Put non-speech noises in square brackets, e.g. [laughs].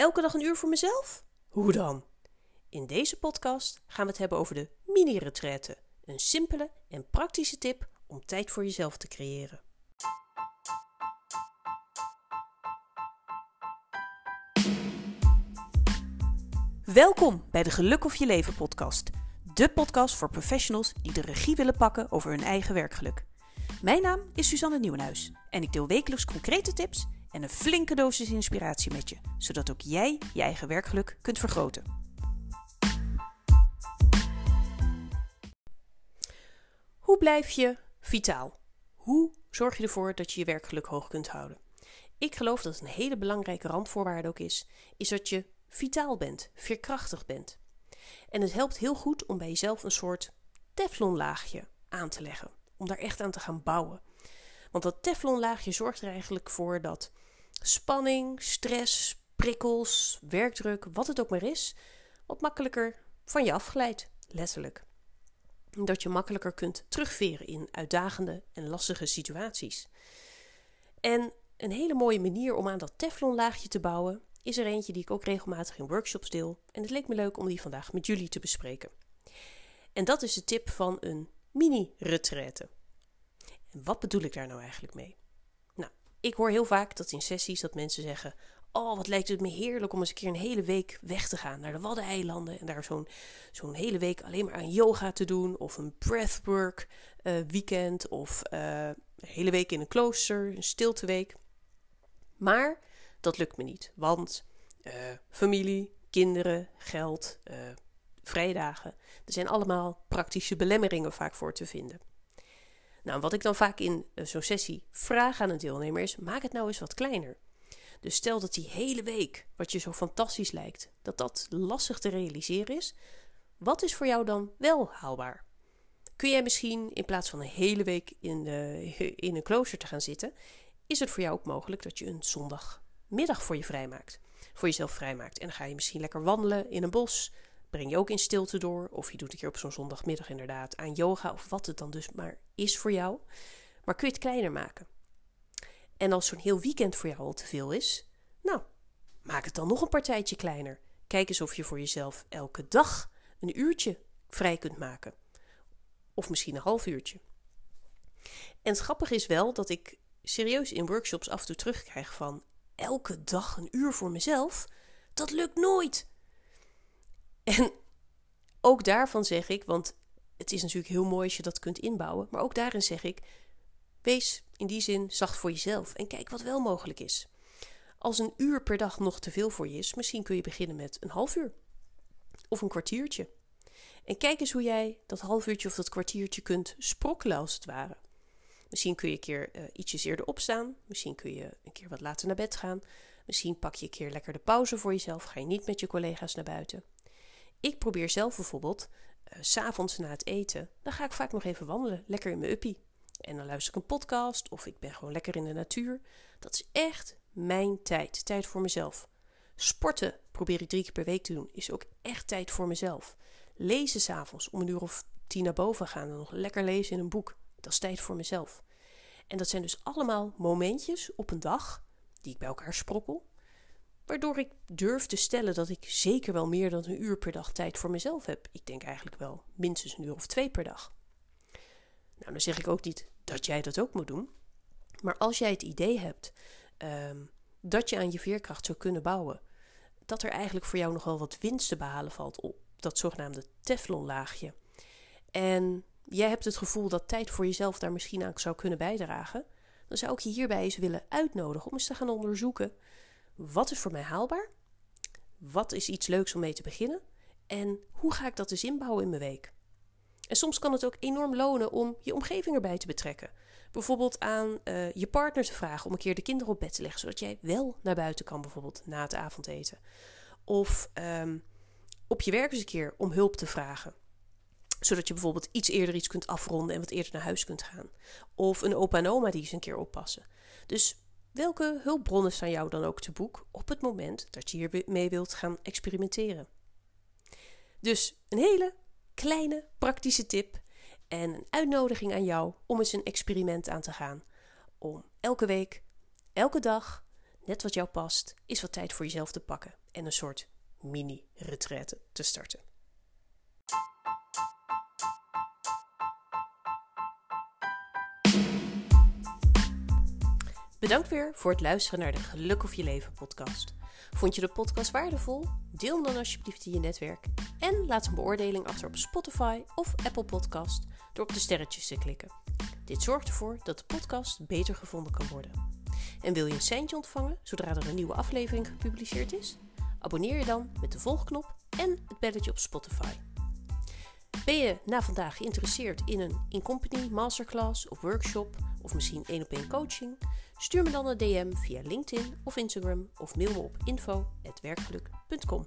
Elke dag een uur voor mezelf? Hoe dan? In deze podcast gaan we het hebben over de mini-retraite. Een simpele en praktische tip om tijd voor jezelf te creëren. Welkom bij de Geluk of Je Leven podcast. De podcast voor professionals die de regie willen pakken over hun eigen werkgeluk. Mijn naam is Suzanne Nieuwenhuis en ik deel wekelijks concrete tips en een flinke dosis inspiratie met je, zodat ook jij je eigen werkgeluk kunt vergroten. Hoe blijf je vitaal? Hoe zorg je ervoor dat je je werkgeluk hoog kunt houden? Ik geloof dat een hele belangrijke randvoorwaarde ook is, is dat je vitaal bent, veerkrachtig bent. En het helpt heel goed om bij jezelf een soort teflonlaagje aan te leggen, om daar echt aan te gaan bouwen. Want dat teflonlaagje zorgt er eigenlijk voor dat spanning, stress, prikkels, werkdruk, wat het ook maar is, wat makkelijker van je afglijdt, letterlijk. Dat je makkelijker kunt terugveren in uitdagende en lastige situaties. En een hele mooie manier om aan dat teflonlaagje te bouwen is er eentje die ik ook regelmatig in workshops deel. En het leek me leuk om die vandaag met jullie te bespreken. En dat is de tip van een mini-retraite. En wat bedoel ik daar nou eigenlijk mee? Nou, ik hoor heel vaak dat in sessies dat mensen zeggen: Oh, wat lijkt het me heerlijk om eens een keer een hele week weg te gaan naar de Waddeneilanden en daar zo'n hele week alleen maar aan yoga te doen, of een breathwork uh, weekend, of uh, een hele week in een klooster, een stilteweek. Maar dat lukt me niet, want uh, familie, kinderen, geld, vrijdagen, er zijn allemaal praktische belemmeringen vaak voor te vinden. Nou, wat ik dan vaak in zo'n sessie vraag aan een deelnemer is: maak het nou eens wat kleiner. Dus stel dat die hele week, wat je zo fantastisch lijkt, dat dat lastig te realiseren is. Wat is voor jou dan wel haalbaar? Kun jij misschien in plaats van een hele week in, de, [laughs] in een klooster te gaan zitten, is het voor jou ook mogelijk dat je een zondagmiddag voor je vrijmaakt. Voor jezelf vrijmaakt. En dan ga je misschien lekker wandelen in een bos. Breng je ook in stilte door. Of je doet een keer op zo'n zondagmiddag inderdaad aan yoga of wat het dan dus maar is voor jou. Maar kun je het kleiner maken? En als zo'n heel weekend voor jou al te veel is, nou, maak het dan nog een partijtje kleiner. Kijk eens of je voor jezelf elke dag een uurtje vrij kunt maken. Of misschien een half uurtje. En het grappige is wel dat ik serieus in workshops af en toe terugkrijg van elke dag een uur voor mezelf. Dat lukt nooit. En ook daarvan zeg ik, want het is natuurlijk heel mooi als je dat kunt inbouwen, maar ook daarin zeg ik: wees in die zin zacht voor jezelf en kijk wat wel mogelijk is. Als een uur per dag nog te veel voor je is, misschien kun je beginnen met een half uur of een kwartiertje. En kijk eens hoe jij dat half uurtje of dat kwartiertje kunt sprokkelen als het ware. Misschien kun je een keer uh, ietsjes eerder opstaan. Misschien kun je een keer wat later naar bed gaan. Misschien pak je een keer lekker de pauze voor jezelf. Ga je niet met je collega's naar buiten. Ik probeer zelf bijvoorbeeld, uh, s'avonds na het eten, dan ga ik vaak nog even wandelen. Lekker in mijn uppie. En dan luister ik een podcast of ik ben gewoon lekker in de natuur. Dat is echt mijn tijd. Tijd voor mezelf. Sporten probeer ik drie keer per week te doen. Is ook echt tijd voor mezelf. Lezen s'avonds om een uur of tien naar boven gaan en nog lekker lezen in een boek. Dat is tijd voor mezelf. En dat zijn dus allemaal momentjes op een dag die ik bij elkaar sprokkel. Waardoor ik durf te stellen dat ik zeker wel meer dan een uur per dag tijd voor mezelf heb. Ik denk eigenlijk wel minstens een uur of twee per dag. Nou, dan zeg ik ook niet dat jij dat ook moet doen. Maar als jij het idee hebt um, dat je aan je veerkracht zou kunnen bouwen, dat er eigenlijk voor jou nog wel wat winst te behalen valt op dat zogenaamde teflonlaagje. En jij hebt het gevoel dat tijd voor jezelf daar misschien aan zou kunnen bijdragen, dan zou ik je hierbij eens willen uitnodigen om eens te gaan onderzoeken: wat is voor mij haalbaar? Wat is iets leuks om mee te beginnen? En hoe ga ik dat eens inbouwen in mijn week? En soms kan het ook enorm lonen om je omgeving erbij te betrekken. Bijvoorbeeld aan uh, je partner te vragen om een keer de kinderen op bed te leggen, zodat jij wel naar buiten kan, bijvoorbeeld na het avondeten. Of um, op je werk eens een keer om hulp te vragen zodat je bijvoorbeeld iets eerder iets kunt afronden en wat eerder naar huis kunt gaan. Of een opa en oma die eens een keer oppassen. Dus welke hulpbronnen staan jou dan ook te boek op het moment dat je hiermee wilt gaan experimenteren? Dus een hele kleine praktische tip en een uitnodiging aan jou om eens een experiment aan te gaan. Om elke week, elke dag, net wat jou past, is wat tijd voor jezelf te pakken en een soort mini-retraite te starten. Bedankt weer voor het luisteren naar de Geluk of Je Leven podcast. Vond je de podcast waardevol? Deel hem dan alsjeblieft in je netwerk. En laat een beoordeling achter op Spotify of Apple Podcast door op de sterretjes te klikken. Dit zorgt ervoor dat de podcast beter gevonden kan worden. En wil je een seintje ontvangen zodra er een nieuwe aflevering gepubliceerd is? Abonneer je dan met de volgknop en het belletje op Spotify. Ben je na vandaag geïnteresseerd in een in-company masterclass of workshop of misschien één op één coaching? Stuur me dan een DM via LinkedIn of Instagram of mail me op info.werkgeluk.com.